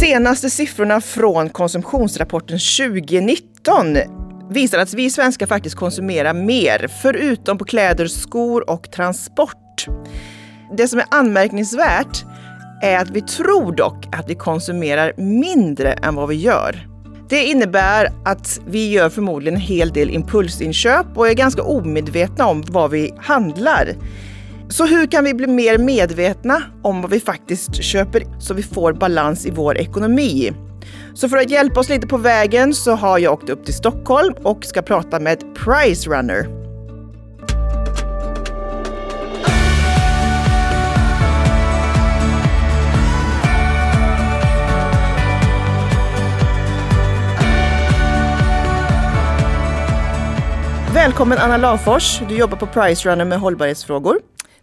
Senaste siffrorna från konsumtionsrapporten 2019 visar att vi svenskar faktiskt konsumerar mer, förutom på kläder, skor och transport. Det som är anmärkningsvärt är att vi tror dock att vi konsumerar mindre än vad vi gör. Det innebär att vi gör förmodligen en hel del impulsinköp och är ganska omedvetna om vad vi handlar. Så hur kan vi bli mer medvetna om vad vi faktiskt köper så vi får balans i vår ekonomi? Så för att hjälpa oss lite på vägen så har jag åkt upp till Stockholm och ska prata med Price Runner. Välkommen Anna Lafors. Du jobbar på Price Runner med hållbarhetsfrågor.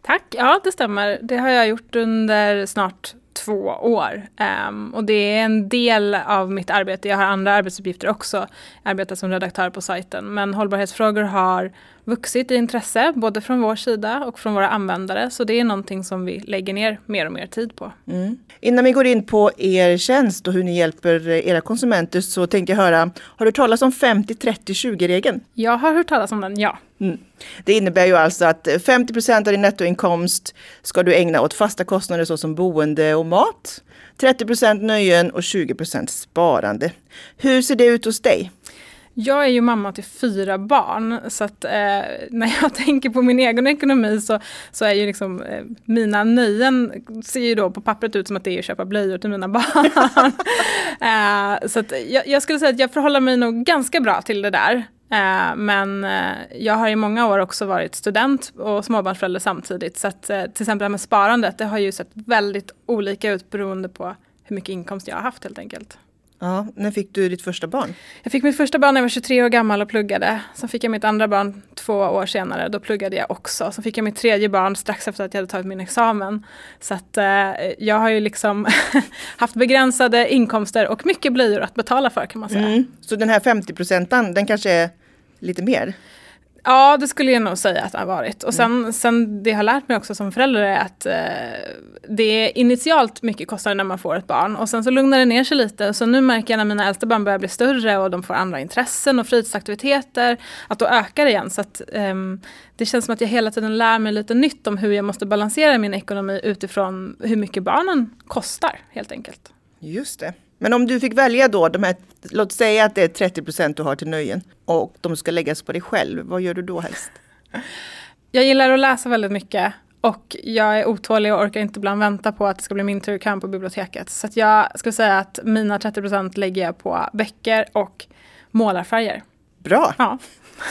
Tack, ja det stämmer. Det har jag gjort under snart två år. Um, och det är en del av mitt arbete. Jag har andra arbetsuppgifter också. Arbetar som redaktör på sajten. Men hållbarhetsfrågor har vuxit i intresse, både från vår sida och från våra användare. Så det är någonting som vi lägger ner mer och mer tid på. Mm. Innan vi går in på er tjänst och hur ni hjälper era konsumenter så tänkte jag höra, har du talat om 50-30-20-regeln? Jag har hört talas om den, ja. Mm. Det innebär ju alltså att 50% av din nettoinkomst ska du ägna åt fasta kostnader såsom boende och mat. 30% nöjen och 20% sparande. Hur ser det ut hos dig? Jag är ju mamma till fyra barn så att eh, när jag tänker på min egen ekonomi så, så är ju liksom eh, mina nöjen ser ju då på pappret ut som att det är att köpa blöjor till mina barn. eh, så att jag, jag, skulle säga att jag förhåller mig nog ganska bra till det där. Eh, men eh, jag har i många år också varit student och småbarnsförälder samtidigt. Så att eh, till exempel det här med sparandet, det har ju sett väldigt olika ut beroende på hur mycket inkomst jag har haft helt enkelt. Ja, när fick du ditt första barn? Jag fick mitt första barn när jag var 23 år gammal och pluggade. Sen fick jag mitt andra barn två år senare, då pluggade jag också. Sen fick jag mitt tredje barn strax efter att jag hade tagit min examen. Så att eh, jag har ju liksom haft begränsade inkomster och mycket blöjor att betala för kan man säga. Mm. Så den här 50 procenten, den kanske är lite mer? Ja, det skulle jag nog säga att det har varit. Och sen, mm. sen det jag har lärt mig också som förälder är att eh, det är initialt mycket kostnader när man får ett barn. Och sen så lugnar det ner sig lite. Så nu märker jag när mina äldsta barn börjar bli större och de får andra intressen och fritidsaktiviteter, att då ökar det igen. Så att, eh, det känns som att jag hela tiden lär mig lite nytt om hur jag måste balansera min ekonomi utifrån hur mycket barnen kostar helt enkelt. Just det. Men om du fick välja då, de här, låt säga att det är 30 procent du har till nöjen och de ska läggas på dig själv, vad gör du då helst? Jag gillar att läsa väldigt mycket och jag är otålig och orkar inte ibland vänta på att det ska bli min tur kan på biblioteket. Så jag skulle säga att mina 30 procent lägger jag på böcker och målarfärger. Bra! Ja.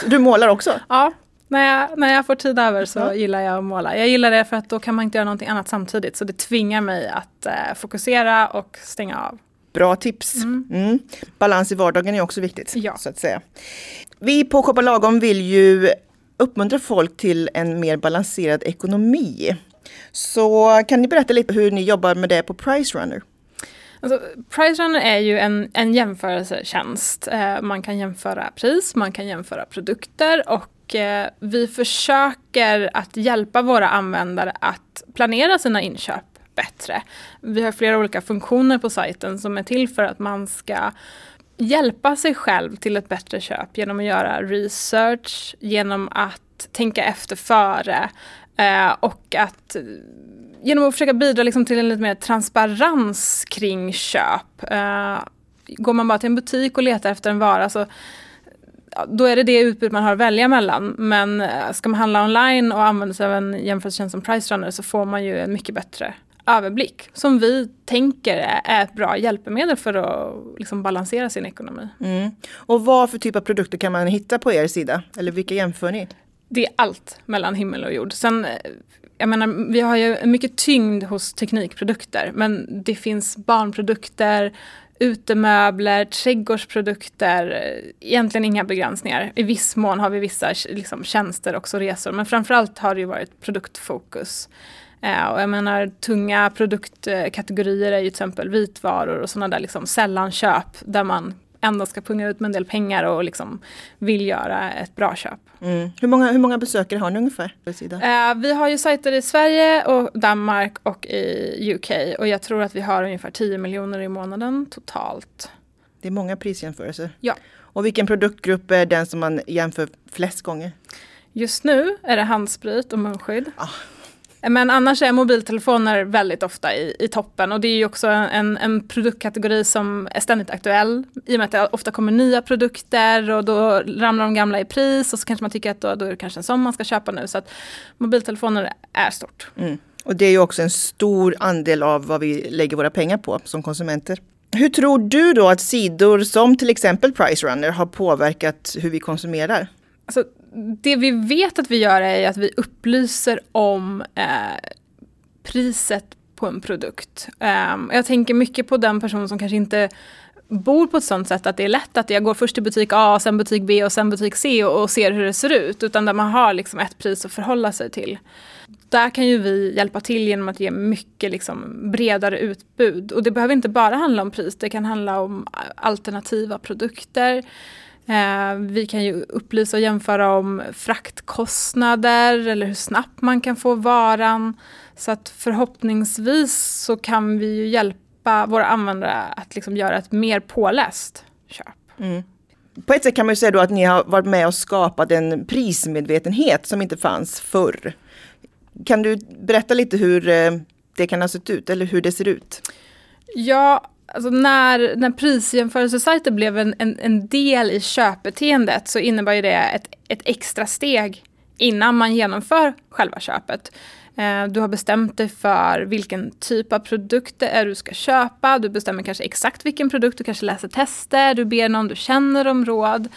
Du målar också? Ja, när jag, när jag får tid över så ja. gillar jag att måla. Jag gillar det för att då kan man inte göra någonting annat samtidigt. Så det tvingar mig att eh, fokusera och stänga av. Bra tips. Mm. Mm. Balans i vardagen är också viktigt. Ja. så att säga. Vi på Shoppa Lagom vill ju uppmuntra folk till en mer balanserad ekonomi. Så kan ni berätta lite hur ni jobbar med det på Price Runner? Alltså, Pricerunner är ju en, en jämförelsetjänst. Eh, man kan jämföra pris, man kan jämföra produkter och eh, vi försöker att hjälpa våra användare att planera sina inköp bättre. Vi har flera olika funktioner på sajten som är till för att man ska hjälpa sig själv till ett bättre köp genom att göra research, genom att tänka efter före eh, och att eh, genom att försöka bidra liksom till en lite mer transparens kring köp. Eh, går man bara till en butik och letar efter en vara så då är det det utbud man har att välja mellan. Men ska man handla online och använda sig av en jämförelsetjänst som Pricerunner så får man ju en mycket bättre överblick som vi tänker är ett bra hjälpmedel för att liksom balansera sin ekonomi. Mm. Och vad för typ av produkter kan man hitta på er sida? Eller vilka jämför ni? Det är allt mellan himmel och jord. Sen, jag menar, vi har ju mycket tyngd hos teknikprodukter men det finns barnprodukter, utemöbler, trädgårdsprodukter, egentligen inga begränsningar. I viss mån har vi vissa liksom, tjänster, också resor, men framförallt har det ju varit produktfokus. Eh, och jag menar tunga produktkategorier är ju till exempel vitvaror och sådana där liksom sällanköp där man ändå ska punga ut med en del pengar och liksom vill göra ett bra köp. Mm. Hur, många, hur många besökare har ni ungefär? Eh, vi har ju sajter i Sverige och Danmark och i UK och jag tror att vi har ungefär 10 miljoner i månaden totalt. Det är många prisjämförelser. Ja. Och vilken produktgrupp är den som man jämför flest gånger? Just nu är det handsprit och munskydd. Ah. Men annars är mobiltelefoner väldigt ofta i, i toppen och det är ju också en, en produktkategori som är ständigt aktuell i och med att det ofta kommer nya produkter och då ramlar de gamla i pris och så kanske man tycker att då, då är det kanske en sån man ska köpa nu. Så att mobiltelefoner är stort. Mm. Och det är ju också en stor andel av vad vi lägger våra pengar på som konsumenter. Hur tror du då att sidor som till exempel Pricerunner har påverkat hur vi konsumerar? Alltså, det vi vet att vi gör är att vi upplyser om eh, priset på en produkt. Um, jag tänker mycket på den person som kanske inte bor på ett sånt sätt att det är lätt att jag går först till butik A, sen butik B och sen butik C och, och ser hur det ser ut. Utan där man har liksom ett pris att förhålla sig till. Där kan ju vi hjälpa till genom att ge mycket liksom bredare utbud. Och det behöver inte bara handla om pris, det kan handla om alternativa produkter. Eh, vi kan ju upplysa och jämföra om fraktkostnader eller hur snabbt man kan få varan. Så att förhoppningsvis så kan vi ju hjälpa våra användare att liksom göra ett mer påläst köp. Mm. På ett sätt kan man ju säga då att ni har varit med och skapat en prismedvetenhet som inte fanns förr. Kan du berätta lite hur eh, det kan ha sett ut eller hur det ser ut? Ja, Alltså när, när prisjämförelsesajter blev en, en, en, del i köpbeteendet så innebär det ett, ett extra steg innan man genomför själva köpet. Eh, du har bestämt dig för vilken typ av produkt det är du ska köpa. Du bestämmer kanske exakt vilken produkt, du kanske läser tester, du ber någon du känner om råd.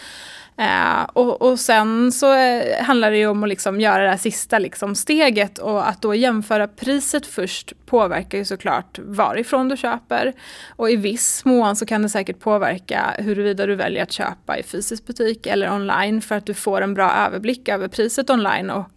Eh, och, och, sen så eh, handlar det ju om att liksom göra det här sista liksom steget och att då jämföra priset först påverkar ju såklart varifrån du köper. Och i viss mån så kan det säkert påverka huruvida du väljer att köpa i fysisk butik eller online för att du får en bra överblick över priset online och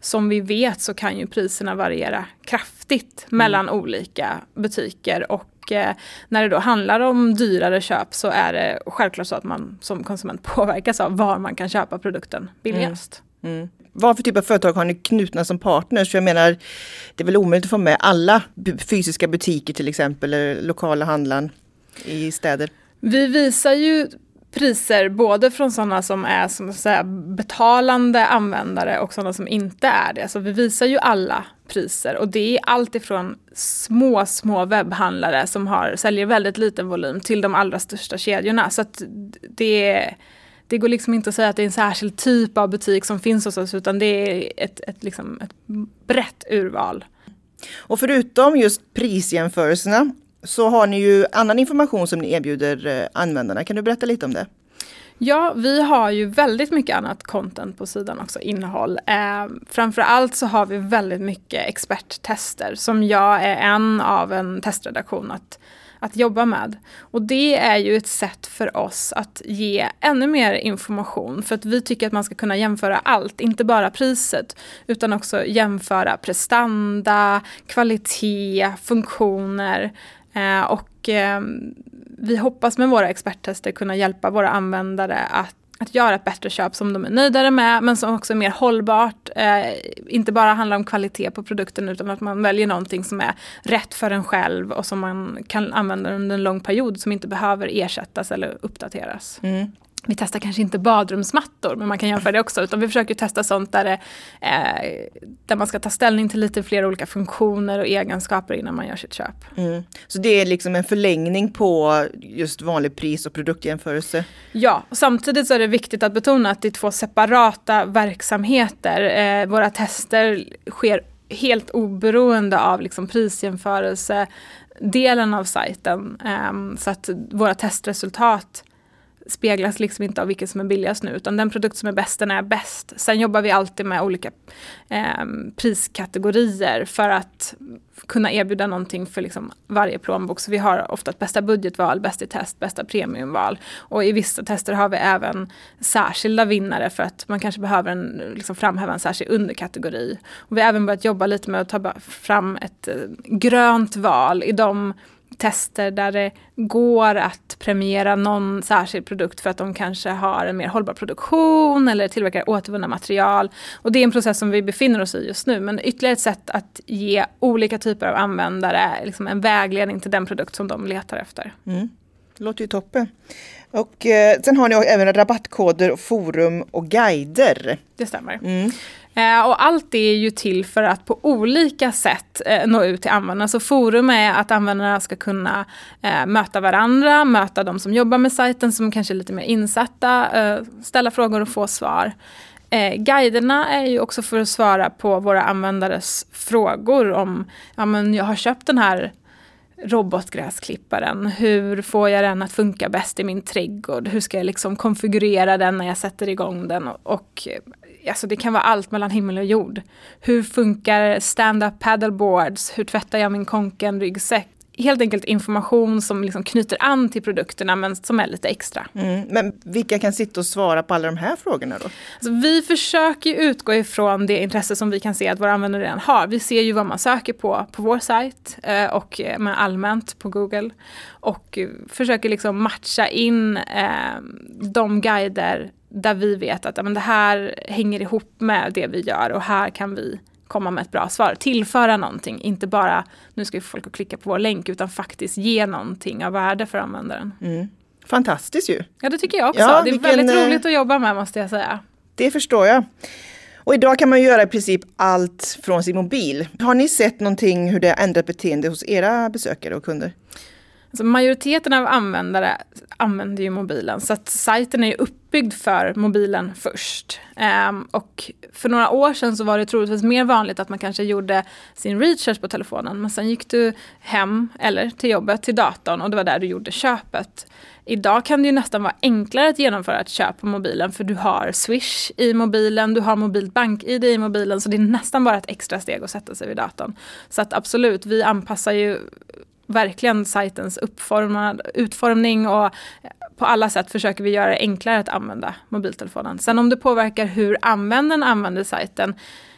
som vi vet så kan ju priserna variera kraftigt mm. mellan olika butiker och och eh, när det då handlar om dyrare köp så är det självklart så att man som konsument påverkas av var man kan köpa produkten billigast. Mm. Mm. Vad för typ av företag har ni knutna som partners? För jag menar, det är väl omöjligt att få med alla fysiska butiker till exempel, eller lokala handlaren i städer? Vi visar ju priser både från sådana som är som att säga, betalande användare och sådana som inte är det. Så vi visar ju alla priser och det är allt ifrån små, små webbhandlare som har, säljer väldigt liten volym till de allra största kedjorna. Så att det, det går liksom inte att säga att det är en särskild typ av butik som finns hos oss utan det är ett, ett, liksom ett brett urval. Och förutom just prisjämförelserna så har ni ju annan information som ni erbjuder eh, användarna. Kan du berätta lite om det? Ja, vi har ju väldigt mycket annat content på sidan också, innehåll. Eh, framförallt så har vi väldigt mycket experttester som jag är en av en testredaktion att, att jobba med. Och det är ju ett sätt för oss att ge ännu mer information för att vi tycker att man ska kunna jämföra allt, inte bara priset utan också jämföra prestanda, kvalitet, funktioner Eh, och eh, vi hoppas med våra experttester kunna hjälpa våra användare att att göra ett bättre köp som de är nöjdare med men som också är mer hållbart. Eh, inte bara handlar om kvalitet på produkten utan att man väljer någonting som är rätt för en själv och som man kan använda under en lång period som inte behöver ersättas eller uppdateras. Mm vi testar kanske inte badrumsmattor, men man kan jämföra det också. Utan vi försöker testa sånt där, det, eh, där man ska ta ställning till lite fler olika funktioner och egenskaper innan man gör sitt köp. Mm. Så det är liksom en förlängning på just vanlig pris och produktjämförelse? Ja, och samtidigt så är det viktigt att betona att det är två separata verksamheter. Eh, våra tester sker helt oberoende av liksom prisjämförelse delen av sajten. Um, så att våra testresultat speglas liksom inte av vilket som är billigast nu utan den produkt som är bäst den är bäst. Sen jobbar vi alltid med olika eh, priskategorier för att kunna erbjuda någonting för liksom varje plånbok. Så vi har ofta ett bästa budgetval, bäst i test, bästa premiumval. Och i vissa tester har vi även särskilda vinnare för att man kanske behöver en, liksom framhäva en särskild underkategori. Och vi har även börjat jobba lite med att ta fram ett eh, grönt val i de tester där det går att premiera någon särskild produkt för att de kanske har en mer hållbar produktion eller tillverkar återvunna material. Och det är en process som vi befinner oss i just nu. Men ytterligare ett sätt att ge olika typer av användare liksom en vägledning till den produkt som de letar efter. Mm. Det låter ju toppen. Och eh, sen har ni även rabattkoder, forum och guider. Det stämmer. Mm. Eh, och allt det är ju till för att på olika sätt eh, nå ut till användarna. Så forum är att användarna ska kunna eh, möta varandra, möta de som jobbar med sajten som kanske är lite mer insatta, ställa frågor och få svar. Eh, guiderna är ju också för att svara på våra användares frågor om, ja men jag har köpt den här robotgräsklipparen. Hur får jag den att funka bäst i min trädgård? Hur ska jag liksom konfigurera den när jag sätter igång den? Och, och alltså det kan vara allt mellan himmel och jord. Hur funkar stand-up paddleboards? Hur tvättar jag min konken ryggsäck? Helt enkelt information som liksom knyter an till produkterna men som är lite extra. Mm, men vilka kan sitta och svara på alla de här frågorna då? Alltså vi försöker utgå ifrån det intresse som vi kan se att våra användare redan har. Vi ser ju vad man söker på på vår sajt eh, och allmänt på Google. Och försöker liksom matcha in eh, de guider där vi vet att men det här hänger ihop med det vi gör och här kan vi komma med ett bra svar. Tillföra någonting, inte bara nu ska vi få folk att klicka på vår länk utan faktiskt ge någonting av värde för användaren. Mm. Fantastiskt ju! Ja det tycker jag också. Ja, det är vilken, väldigt roligt att jobba med måste jag säga. Det förstår jag. Och idag kan man göra i princip allt från sin mobil. Har ni sett någonting hur det har ändrat beteende hos era besökare och kunder? Alltså majoriteten av användare använder ju mobilen så att sajten är uppbyggd för mobilen först. Um, och för några år sedan så var det troligtvis mer vanligt att man kanske gjorde sin research på telefonen men sen gick du hem eller till jobbet till datorn och det var där du gjorde köpet. Idag kan det ju nästan vara enklare att genomföra ett köp på mobilen för du har Swish i mobilen, du har mobilt bank-id i mobilen så det är nästan bara ett extra steg att sätta sig vid datorn. Så att absolut, vi anpassar ju verkligen sajtens utformning och på alla sätt försöker vi göra det enklare att använda mobiltelefonen. Sen om det påverkar hur användaren använder sajten,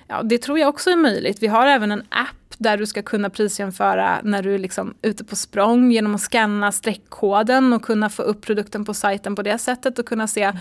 ja, det tror jag också är möjligt. Vi har även en app där du ska kunna prisjämföra när du är liksom ute på språng genom att scanna streckkoden och kunna få upp produkten på sajten på det sättet och kunna se mm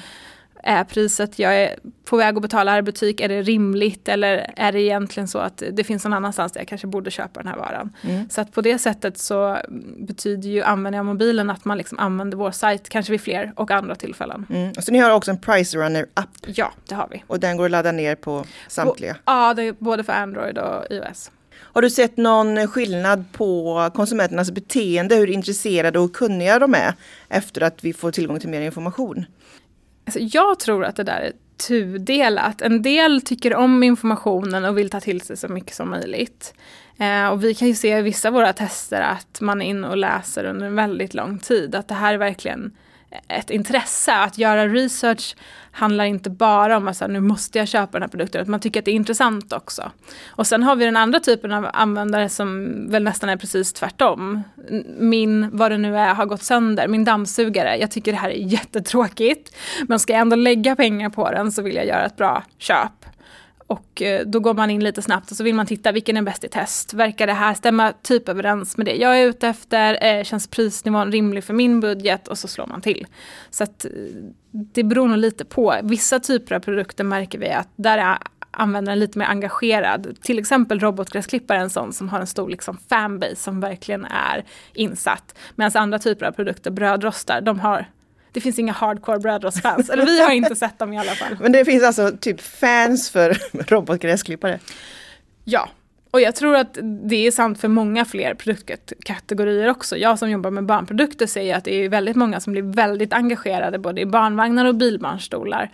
är priset jag är på väg att betala här i butik, är det rimligt eller är det egentligen så att det finns någon annanstans där jag kanske borde köpa den här varan. Mm. Så att på det sättet så betyder ju användning av mobilen att man liksom använder vår sajt kanske vid fler och andra tillfällen. Mm. Så ni har också en Price Runner-app? Ja, det har vi. Och den går att ladda ner på samtliga? ja, det är både för Android och iOS. Har du sett någon skillnad på konsumenternas beteende, hur intresserade och kunniga de är efter att vi får tillgång till mer information? Alltså jag tror att det där är tudelat. En del tycker om informationen och vill ta till sig så mycket som möjligt. Eh, och vi kan ju se i vissa av våra tester att man är inne och läser under en väldigt lång tid. Att det här är verkligen ett intresse. Att göra research handlar inte bara om att nu måste jag köpa den här produkten, utan man tycker att det är intressant också. Och sen har vi den andra typen av användare som väl nästan är precis tvärtom. Min, vad det nu är, har gått sönder, min dammsugare. Jag tycker det här är jättetråkigt, men ska jag ändå lägga pengar på den så vill jag göra ett bra köp. Och eh, då går man in lite snabbt och så vill man titta vilken är bäst i test. Verkar det här stämma typ överens med det jag är ute efter? Eh, känns prisnivån rimlig för min budget? Och så slår man till. Så att eh, det beror nog lite på. Vissa typer av produkter märker vi att där är användaren lite mer engagerad. Till exempel robotgräsklippare är en sån som har en stor liksom, fanbase som verkligen är insatt. Medan andra typer av produkter, brödrostar, de har det finns inga hardcore brödrostfans. Eller vi har inte sett dem i alla fall. Men det finns alltså typ fans för robotgräsklippare? Ja, och jag tror att det är sant för många fler produktkategorier också. Jag som jobbar med barnprodukter säger att det är väldigt många som blir väldigt engagerade både i barnvagnar och bilbarnstolar.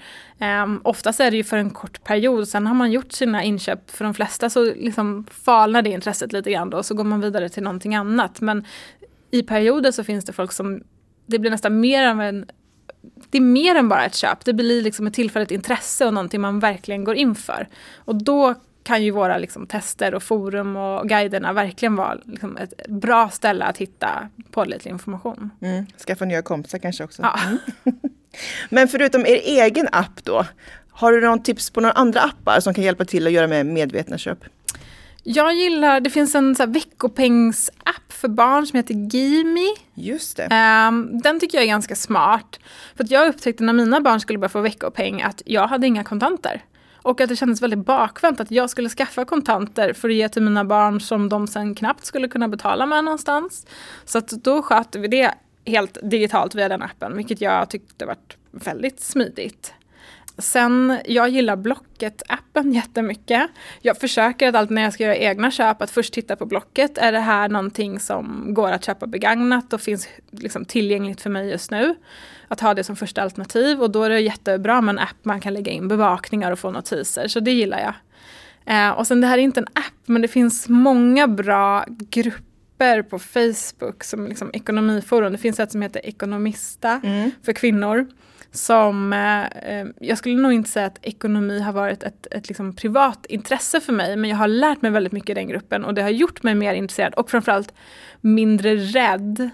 Um, oftast är det ju för en kort period, sen har man gjort sina inköp. För de flesta så liksom falnar det intresset lite grann då, och så går man vidare till någonting annat. Men i perioder så finns det folk som det blir nästan mer av en det är mer än bara ett köp. Det blir liksom ett tillfälligt intresse och någonting man verkligen går in för. Och då kan ju våra liksom, tester och forum och guiderna verkligen vara liksom, ett bra ställe att hitta pålitlig information. Mm. Skaffa nya kompisar kanske också. Ja. Mm. Men förutom er egen app då, har du någon tips på några andra appar som kan hjälpa till att göra med medvetna köp? Jag gillar, det finns en så veckopengs-app för barn som heter Gimi. Just det. Um, den tycker jag är ganska smart. För att jag upptäckte när mina barn skulle börja få veckopeng att jag hade inga kontanter. Och att det kändes väldigt bakvänt att jag skulle skaffa kontanter för att ge till mina barn som de sen knappt skulle kunna betala med någonstans. Så att då skötte vi det helt digitalt via den appen, vilket jag tyckte var väldigt smidigt. Sen, jag gillar Blocket-appen jättemycket. Jag försöker att alltid när jag ska göra egna köp att först titta på Blocket. Är det här någonting som går att köpa begagnat och finns liksom tillgängligt för mig just nu? Att ha det som första alternativ och då är det jättebra med en app man kan lägga in bevakningar och få notiser. Så det gillar jag. Eh, och sen det här är inte en app men det finns många bra grupper på Facebook som liksom ekonomiforum. Det finns ett som heter Ekonomista mm. för kvinnor som, eh, eh, jag skulle nog inte säga att ekonomi har varit ett, ett liksom privat intresse för mig, men jag har lärt mig väldigt mycket i den gruppen och det har gjort mig mer intresserad och framförallt mindre rädd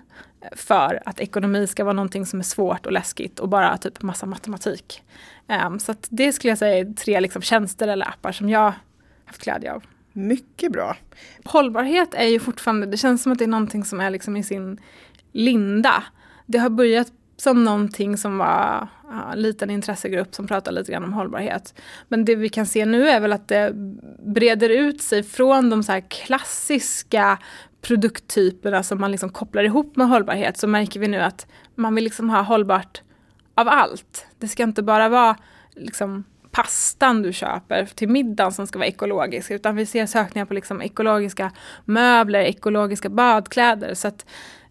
för att ekonomi ska vara någonting som är svårt och läskigt och bara typ massa matematik. Um, så det skulle jag säga är tre liksom, tjänster eller appar som jag haft glädje av. Mycket bra. Hållbarhet är ju fortfarande, det känns som att det är någonting som är liksom i sin linda. Det har börjat som någonting som var ja, en liten intressegrupp som pratade lite grann om hållbarhet. Men det vi kan se nu är väl att det breder ut sig från de så här klassiska produkttyperna som man liksom kopplar ihop med hållbarhet så märker vi nu att man vill liksom ha hållbart av allt. Det ska inte bara vara liksom pastan du köper till middagen som ska vara ekologisk utan vi ser sökningar på liksom ekologiska möbler, ekologiska badkläder. Så att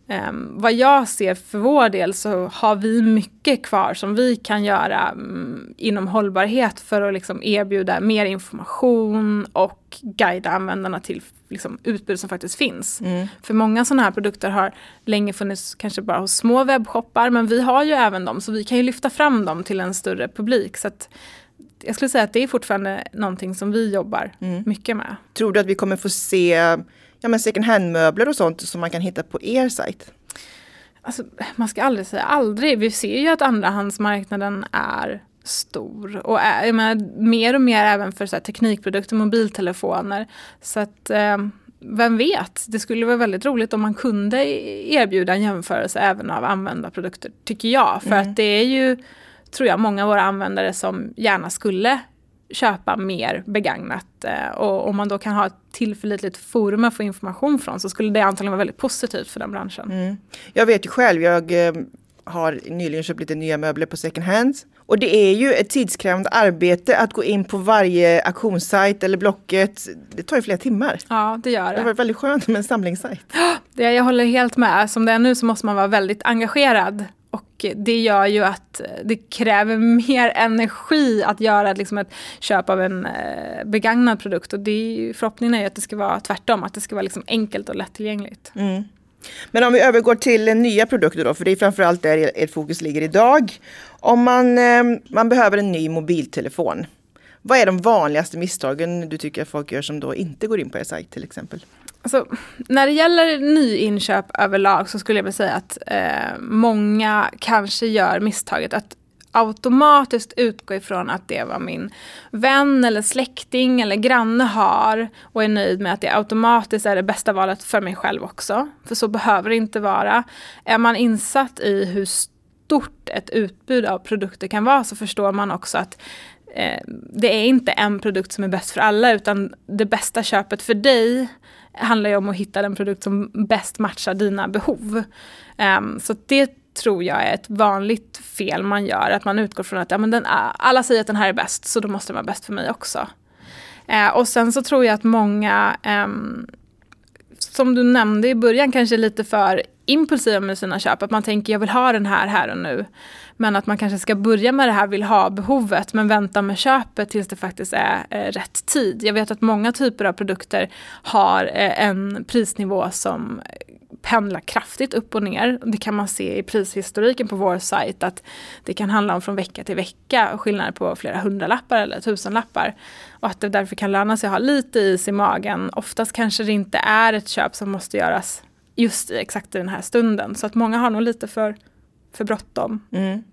Um, vad jag ser för vår del så har vi mycket kvar som vi kan göra um, inom hållbarhet för att liksom erbjuda mer information och guida användarna till liksom, utbud som faktiskt finns. Mm. För många sådana här produkter har länge funnits kanske bara hos små webbshoppar men vi har ju även dem så vi kan ju lyfta fram dem till en större publik. Så att, jag skulle säga att det är fortfarande någonting som vi jobbar mm. mycket med. Tror du att vi kommer få se ja, men second hand-möbler och sånt som man kan hitta på er sajt? Alltså, man ska aldrig säga aldrig. Vi ser ju att andrahandsmarknaden är stor och är, jag menar, mer och mer även för så teknikprodukter, mobiltelefoner. Så att eh, vem vet, det skulle vara väldigt roligt om man kunde erbjuda en jämförelse även av använda produkter, tycker jag. För mm. att det är ju, tror jag, många av våra användare som gärna skulle köpa mer begagnat. Eh, och om man då kan ha ett tillförlitligt forum att få information från så skulle det antagligen vara väldigt positivt för den branschen. Mm. Jag vet ju själv, jag eh, har nyligen köpt lite nya möbler på second hand. Och det är ju ett tidskrävande arbete att gå in på varje auktionssajt eller Blocket. Det tar ju flera timmar. Ja, det gör det. Det varit väldigt skönt med en samlingssajt. Det, jag håller helt med. Som det är nu så måste man vara väldigt engagerad och det gör ju att det kräver mer energi att göra liksom ett köp av en eh, begagnad produkt. Och det är ju, förhoppningen är ju att det ska vara tvärtom, att det ska vara liksom enkelt och lättillgängligt. Mm. Men om vi övergår till eh, nya produkter då, för det är framförallt där ert fokus ligger idag. Om man, eh, man behöver en ny mobiltelefon, vad är de vanligaste misstagen du tycker att folk gör som då inte går in på er sajt till exempel? Alltså, när det gäller nyinköp överlag så skulle jag vilja säga att eh, många kanske gör misstaget att automatiskt utgå ifrån att det var min vän eller släkting eller granne har och är nöjd med att det automatiskt är det bästa valet för mig själv också. För så behöver det inte vara. Är man insatt i hur stort ett utbud av produkter kan vara så förstår man också att eh, det är inte en produkt som är bäst för alla utan det bästa köpet för dig handlar ju om att hitta den produkt som bäst matchar dina behov. Um, så det tror jag är ett vanligt fel man gör, att man utgår från att ja, men den, alla säger att den här är bäst, så då måste den vara bäst för mig också. Uh, och sen så tror jag att många, um, som du nämnde i början, kanske lite för impulsiva med sina köp. Att man tänker jag vill ha den här här och nu. Men att man kanske ska börja med det här vill ha-behovet men vänta med köpet tills det faktiskt är eh, rätt tid. Jag vet att många typer av produkter har eh, en prisnivå som pendlar kraftigt upp och ner. Det kan man se i prishistoriken på vår sajt att det kan handla om från vecka till vecka skillnader på flera hundralappar eller tusenlappar. Och att det därför kan löna sig att ha lite is i magen. Oftast kanske det inte är ett köp som måste göras just i exakt i den här stunden. Så att många har nog lite för, för bråttom. Mm.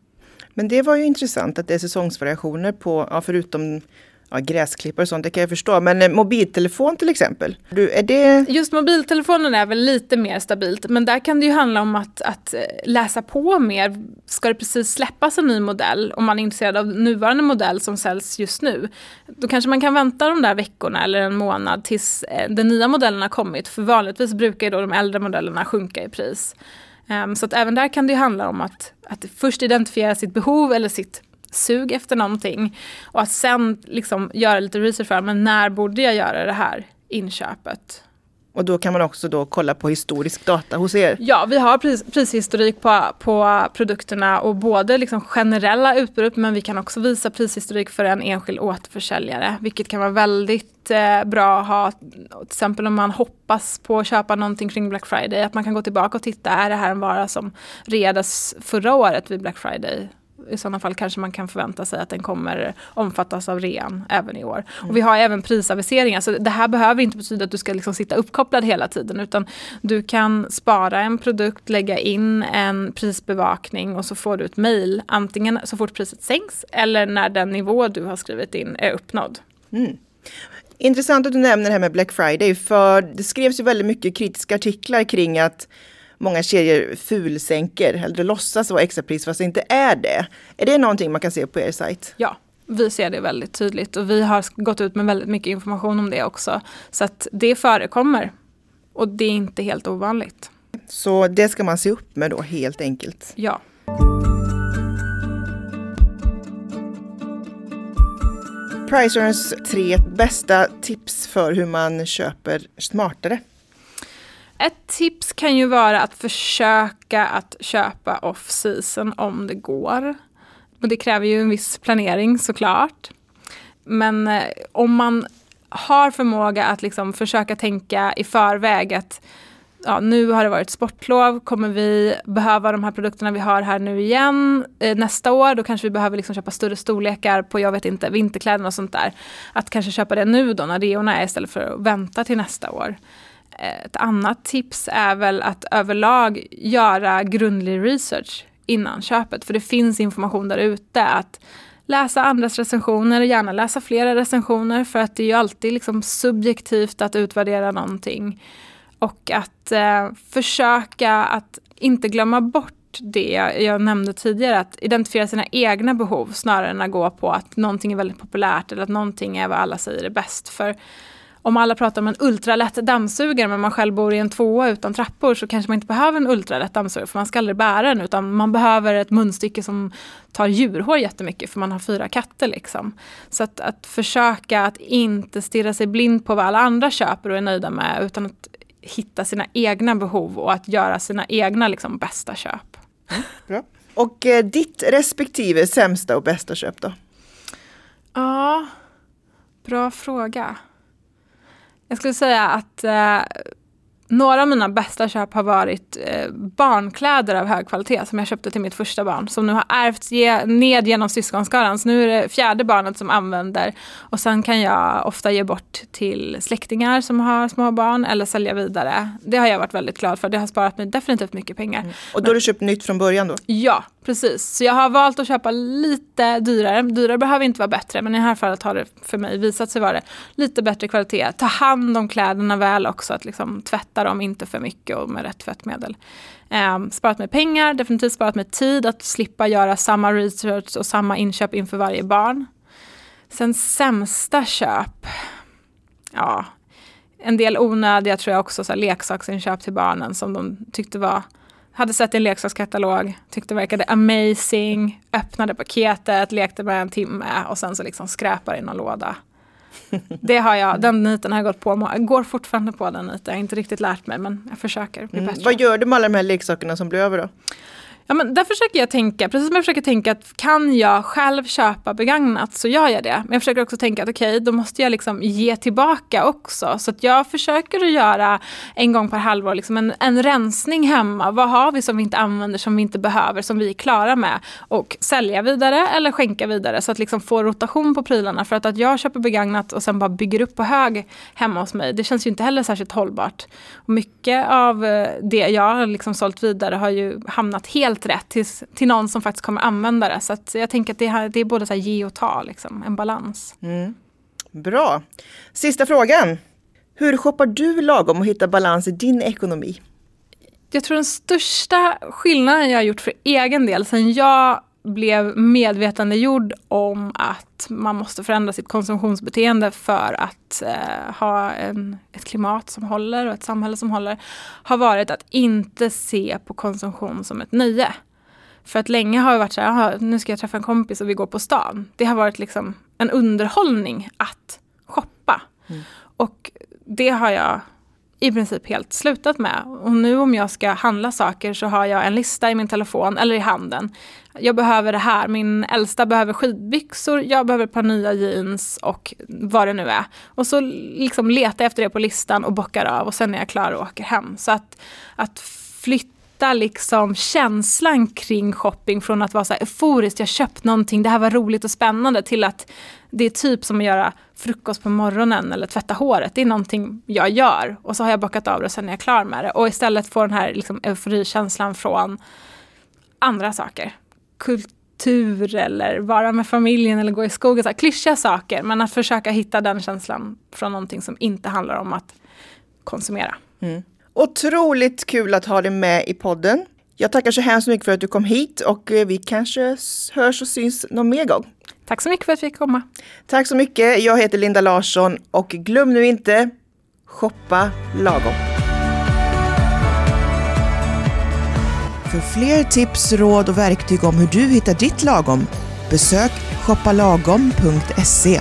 Men det var ju intressant att det är säsongsvariationer på, ja, förutom ja, gräsklippare och sånt, det kan jag förstå. Men eh, mobiltelefon till exempel, du, är det... Just mobiltelefonen är väl lite mer stabilt, men där kan det ju handla om att, att eh, läsa på mer. Ska det precis släppas en ny modell, om man är intresserad av nuvarande modell som säljs just nu, då kanske man kan vänta de där veckorna eller en månad tills eh, den nya modellen har kommit. För vanligtvis brukar ju då de äldre modellerna sjunka i pris. Ehm, så att även där kan det handla om att, att först identifiera sitt behov eller sitt sug efter någonting. Och att sen liksom göra lite research för, men när borde jag göra det här inköpet? Och då kan man också då kolla på historisk data hos er? Ja, vi har pris, prishistorik på, på produkterna och både liksom generella utbud men vi kan också visa prishistorik för en enskild återförsäljare. Vilket kan vara väldigt eh, bra att ha, till exempel om man hoppas på att köpa någonting kring Black Friday. Att man kan gå tillbaka och titta, är det här en vara som redas förra året vid Black Friday? I sådana fall kanske man kan förvänta sig att den kommer omfattas av rean även i år. Mm. Och vi har även prisaviseringar, så det här behöver inte betyda att du ska liksom sitta uppkopplad hela tiden utan du kan spara en produkt, lägga in en prisbevakning och så får du ett mail antingen så fort priset sänks eller när den nivå du har skrivit in är uppnådd. Mm. Intressant att du nämner det här med Black Friday för det skrevs ju väldigt mycket kritiska artiklar kring att många kedjor fulsänker eller låtsas vara extrapris fast det inte är det. Är det någonting man kan se på er sajt? Ja, vi ser det väldigt tydligt och vi har gått ut med väldigt mycket information om det också. Så att det förekommer och det är inte helt ovanligt. Så det ska man se upp med då helt enkelt? Ja. Pricerns tre bästa tips för hur man köper smartare. Ett tips kan ju vara att försöka att köpa off-season om det går. Och det kräver ju en viss planering såklart. Men eh, om man har förmåga att liksom försöka tänka i förväg att ja, nu har det varit sportlov, kommer vi behöva de här produkterna vi har här nu igen eh, nästa år? Då kanske vi behöver liksom köpa större storlekar på, jag vet inte, vinterkläderna och sånt där. Att kanske köpa det nu då när reorna är istället för att vänta till nästa år. Ett annat tips är väl att överlag göra grundlig research innan köpet. För det finns information där ute att läsa andras recensioner, och gärna läsa flera recensioner för att det är ju alltid liksom subjektivt att utvärdera någonting. Och att eh, försöka att inte glömma bort det jag nämnde tidigare, att identifiera sina egna behov snarare än att gå på att någonting är väldigt populärt eller att någonting är vad alla säger är bäst. För om alla pratar om en ultralätt dammsugare men man själv bor i en tvåa utan trappor så kanske man inte behöver en ultralätt dammsugare för man ska aldrig bära den utan man behöver ett munstycke som tar djurhår jättemycket för man har fyra katter liksom. Så att, att försöka att inte stirra sig blind på vad alla andra köper och är nöjda med utan att hitta sina egna behov och att göra sina egna liksom, bästa köp. Mm, bra. Och eh, ditt respektive sämsta och bästa köp då? Ja, bra fråga. Jag skulle säga att eh, några av mina bästa köp har varit eh, barnkläder av hög kvalitet som jag köpte till mitt första barn. Som nu har ärvts ge, ned genom syskonskaran. Så nu är det fjärde barnet som använder. Och sen kan jag ofta ge bort till släktingar som har små barn eller sälja vidare. Det har jag varit väldigt glad för. Det har sparat mig definitivt mycket pengar. Mm. Och då har du köpt nytt från början då? Ja, precis. Så jag har valt att köpa lite dyrare. Dyrare behöver inte vara bättre men i det här fallet har det för mig visat sig vara det. lite bättre kvalitet. Ta hand om kläderna väl också. Att liksom tvätta tvätta dem, inte för mycket och med rätt tvättmedel. Eh, sparat mig pengar, definitivt sparat mig tid att slippa göra samma research och samma inköp inför varje barn. Sen sämsta köp, ja, en del onödiga tror jag också, så här, leksaksinköp till barnen som de tyckte var hade sett en leksakskatalog, tyckte verkade amazing, öppnade paketet, lekte med en timme och sen så liksom skräpar i någon låda. Det har jag, den niten har jag gått på. Jag går fortfarande på den niten. Jag har inte riktigt lärt mig men jag försöker bli mm. Vad gör du med alla de här leksakerna som blir över då? Ja, men där försöker jag tänka, precis som jag försöker tänka att kan jag själv köpa begagnat så gör jag det. Men jag försöker också tänka att okej, okay, då måste jag liksom ge tillbaka också. Så att jag försöker att göra en gång per halvår liksom en, en rensning hemma. Vad har vi som vi inte använder, som vi inte behöver, som vi är klara med? Och sälja vidare eller skänka vidare så att liksom få rotation på prylarna. För att, att jag köper begagnat och sen bara bygger upp på hög hemma hos mig, det känns ju inte heller särskilt hållbart. Och mycket av eh, det jag har liksom sålt vidare har ju hamnat helt helt rätt till, till någon som faktiskt kommer använda det. Så jag tänker att det, här, det är både så ge och ta, liksom, en balans. Mm. Bra. Sista frågan. Hur shoppar du lagom och hittar balans i din ekonomi? Jag tror den största skillnaden jag har gjort för egen del sen jag blev medvetandegjord om att man måste förändra sitt konsumtionsbeteende för att eh, ha en, ett klimat som håller och ett samhälle som håller, har varit att inte se på konsumtion som ett nöje. För att länge har det varit så här, nu ska jag träffa en kompis och vi går på stan. Det har varit liksom en underhållning att shoppa. Mm. Och det har jag i princip helt slutat med. Och nu om jag ska handla saker så har jag en lista i min telefon eller i handen. Jag behöver det här, min äldsta behöver skidbyxor, jag behöver ett par nya jeans och vad det nu är. Och så liksom letar jag efter det på listan och bockar av och sen är jag klar och åker hem. Så att, att flytta liksom känslan kring shopping från att vara så här euforiskt, jag köpt någonting, det här var roligt och spännande till att det är typ som att göra frukost på morgonen eller tvätta håret. Det är någonting jag gör och så har jag bockat av det och sen är jag klar med det. Och istället få den här liksom, euforikänslan från andra saker. Kultur eller vara med familjen eller gå i skogen. Så här, klyschiga saker men att försöka hitta den känslan från någonting som inte handlar om att konsumera. Mm. Otroligt kul att ha dig med i podden. Jag tackar så hemskt mycket för att du kom hit och eh, vi kanske hörs och syns någon mer gång. Tack så mycket för att vi fick komma. Tack så mycket. Jag heter Linda Larsson och glöm nu inte, shoppa lagom. För fler tips, råd och verktyg om hur du hittar ditt lagom, besök shoppalagom.se.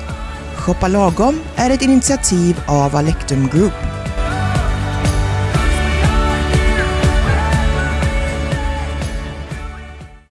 Shoppa lagom är ett initiativ av Alectum Group.